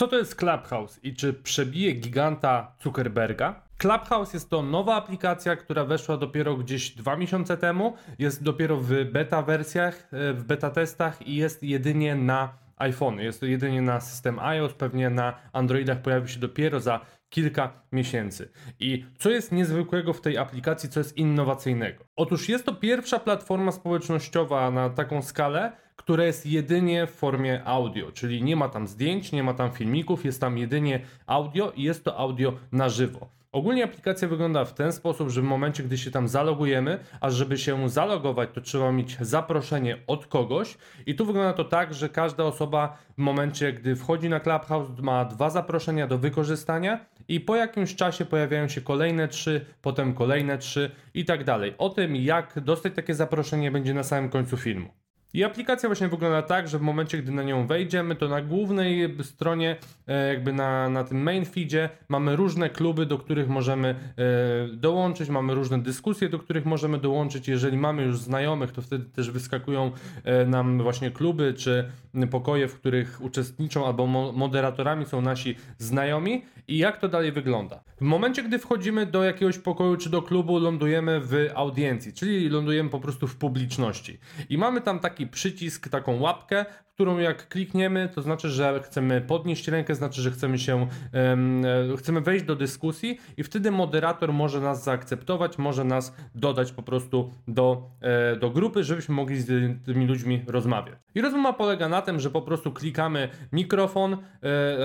Co to jest Clubhouse i czy przebije giganta Zuckerberga? Clubhouse jest to nowa aplikacja, która weszła dopiero gdzieś dwa miesiące temu. Jest dopiero w beta wersjach, e, w beta testach i jest jedynie na iPhone. Jest to jedynie na system iOS, pewnie na Androidach pojawi się dopiero za kilka miesięcy. I co jest niezwykłego w tej aplikacji, co jest innowacyjnego? Otóż jest to pierwsza platforma społecznościowa na taką skalę, która jest jedynie w formie audio, czyli nie ma tam zdjęć, nie ma tam filmików, jest tam jedynie audio i jest to audio na żywo. Ogólnie aplikacja wygląda w ten sposób, że w momencie, gdy się tam zalogujemy, a żeby się zalogować, to trzeba mieć zaproszenie od kogoś. I tu wygląda to tak, że każda osoba w momencie, gdy wchodzi na Clubhouse, ma dwa zaproszenia do wykorzystania i po jakimś czasie pojawiają się kolejne trzy, potem kolejne trzy i tak dalej. O tym, jak dostać takie zaproszenie, będzie na samym końcu filmu. I aplikacja właśnie wygląda tak, że w momencie, gdy na nią wejdziemy, to na głównej stronie, e, jakby na, na tym main feedzie, mamy różne kluby, do których możemy e, dołączyć, mamy różne dyskusje, do których możemy dołączyć. Jeżeli mamy już znajomych, to wtedy też wyskakują e, nam właśnie kluby czy pokoje, w których uczestniczą albo moderatorami są nasi znajomi. I jak to dalej wygląda? W momencie, gdy wchodzimy do jakiegoś pokoju czy do klubu, lądujemy w audiencji, czyli lądujemy po prostu w publiczności. I mamy tam taki przycisk, taką łapkę, którą jak klikniemy, to znaczy, że chcemy podnieść rękę, znaczy, że chcemy się, um, chcemy wejść do dyskusji i wtedy moderator może nas zaakceptować, może nas dodać po prostu do, e, do grupy, żebyśmy mogli z tymi ludźmi rozmawiać. I rozmowa polega na tym, że po prostu klikamy mikrofon, e,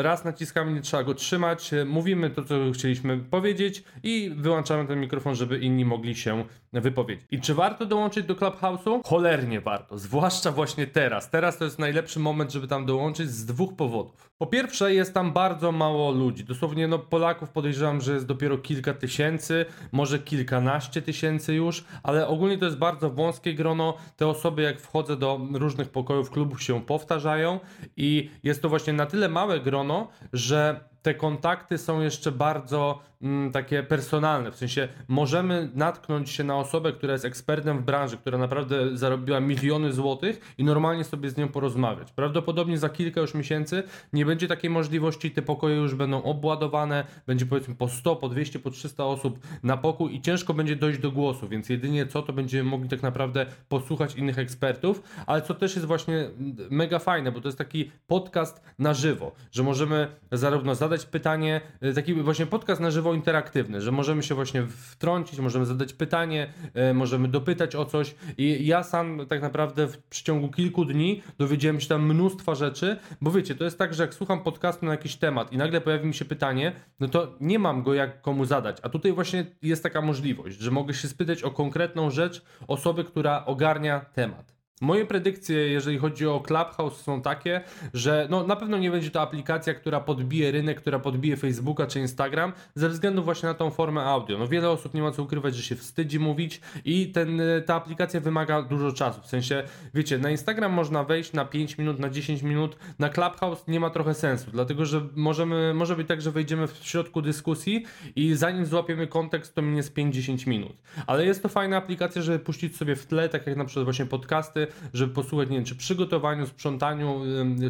raz naciskamy, nie trzeba go trzymać, e, mówimy to, co chcieliśmy powiedzieć i wyłączamy ten mikrofon, żeby inni mogli się wypowiedzieć. I czy warto dołączyć do Clubhouse'u? Cholernie warto, zwłaszcza właśnie teraz. Teraz to jest najlepszy moment, żeby tam dołączyć z dwóch powodów. Po pierwsze, jest tam bardzo mało ludzi. Dosłownie, no, Polaków podejrzewam, że jest dopiero kilka tysięcy, może kilkanaście tysięcy już, ale ogólnie to jest bardzo wąskie grono. Te osoby, jak wchodzę do różnych pokojów klubów, się powtarzają i jest to właśnie na tyle małe grono, że te kontakty są jeszcze bardzo mm, takie personalne. W sensie możemy natknąć się na osobę, która jest ekspertem w branży, która naprawdę zarobiła miliony złotych i normalnie sobie z nią porozmawiać. Prawdopodobnie za kilka już miesięcy nie będzie takiej możliwości, te pokoje już będą obładowane, będzie powiedzmy po 100, po 200, po 300 osób na pokój i ciężko będzie dojść do głosu, więc jedynie co to będziemy mogli tak naprawdę posłuchać innych ekspertów, ale co też jest właśnie mega fajne, bo to jest taki podcast na żywo, że możemy zarówno zadać zadać pytanie, e, taki właśnie podcast na żywo interaktywny, że możemy się właśnie wtrącić, możemy zadać pytanie, e, możemy dopytać o coś i ja sam tak naprawdę w przeciągu kilku dni dowiedziałem się tam mnóstwa rzeczy, bo wiecie, to jest tak, że jak słucham podcastu na jakiś temat i nagle pojawi mi się pytanie, no to nie mam go jak komu zadać, a tutaj właśnie jest taka możliwość, że mogę się spytać o konkretną rzecz osoby, która ogarnia temat. Moje predykcje, jeżeli chodzi o Clubhouse, są takie, że no, na pewno nie będzie to aplikacja, która podbije rynek, która podbije Facebooka czy Instagram, ze względu właśnie na tą formę audio. No, wiele osób nie ma co ukrywać, że się wstydzi mówić i ten, ta aplikacja wymaga dużo czasu. W sensie, wiecie, na Instagram można wejść na 5 minut, na 10 minut, na Clubhouse nie ma trochę sensu, dlatego że możemy, może być tak, że wejdziemy w środku dyskusji i zanim złapiemy kontekst, to minie z 5-10 minut. Ale jest to fajna aplikacja, żeby puścić sobie w tle, tak jak na przykład właśnie podcasty, żeby posłuchać, nie wiem, czy przygotowaniu, sprzątaniu,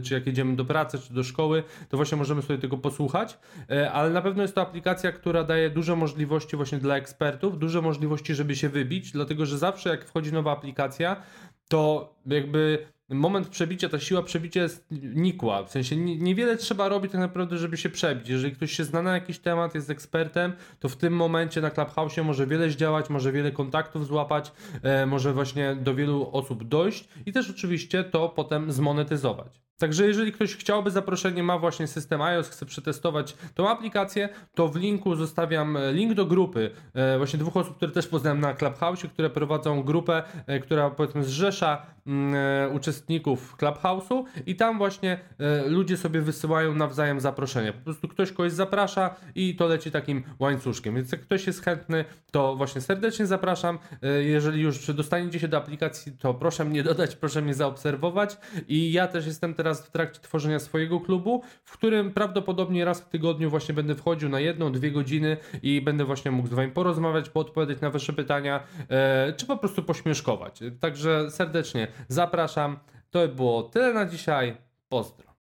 czy jak jedziemy do pracy, czy do szkoły, to właśnie możemy sobie tego posłuchać, e, ale na pewno jest to aplikacja, która daje duże możliwości właśnie dla ekspertów, duże możliwości, żeby się wybić, dlatego że zawsze jak wchodzi nowa aplikacja, to jakby moment przebicia, ta siła przebicia nikła. W sensie niewiele trzeba robić tak naprawdę, żeby się przebić. Jeżeli ktoś się zna na jakiś temat, jest ekspertem, to w tym momencie na Clubhouse może wiele zdziałać, może wiele kontaktów złapać, e, może właśnie do wielu osób dojść i też oczywiście to potem zmonetyzować. Także jeżeli ktoś chciałby zaproszenie, ma właśnie system iOS, chce przetestować tą aplikację, to w linku zostawiam e, link do grupy e, właśnie dwóch osób, które też poznałem na Clubhouse, które prowadzą grupę, e, która powiedzmy zrzesza mm, uczestników Clubhouse'u i tam właśnie ludzie sobie wysyłają nawzajem zaproszenia. Po prostu ktoś kogoś zaprasza i to leci takim łańcuszkiem. Więc jak ktoś jest chętny, to właśnie serdecznie zapraszam. Jeżeli już dostaniecie się do aplikacji, to proszę mnie dodać, proszę mnie zaobserwować i ja też jestem teraz teraz w trakcie tworzenia swojego klubu, w którym prawdopodobnie raz w tygodniu właśnie będę wchodził na jedną, dwie godziny i będę właśnie mógł z wami porozmawiać, poodpowiadać na wasze pytania, e, czy po prostu pośmieszkować. Także serdecznie zapraszam. To było tyle na dzisiaj. Pozdro.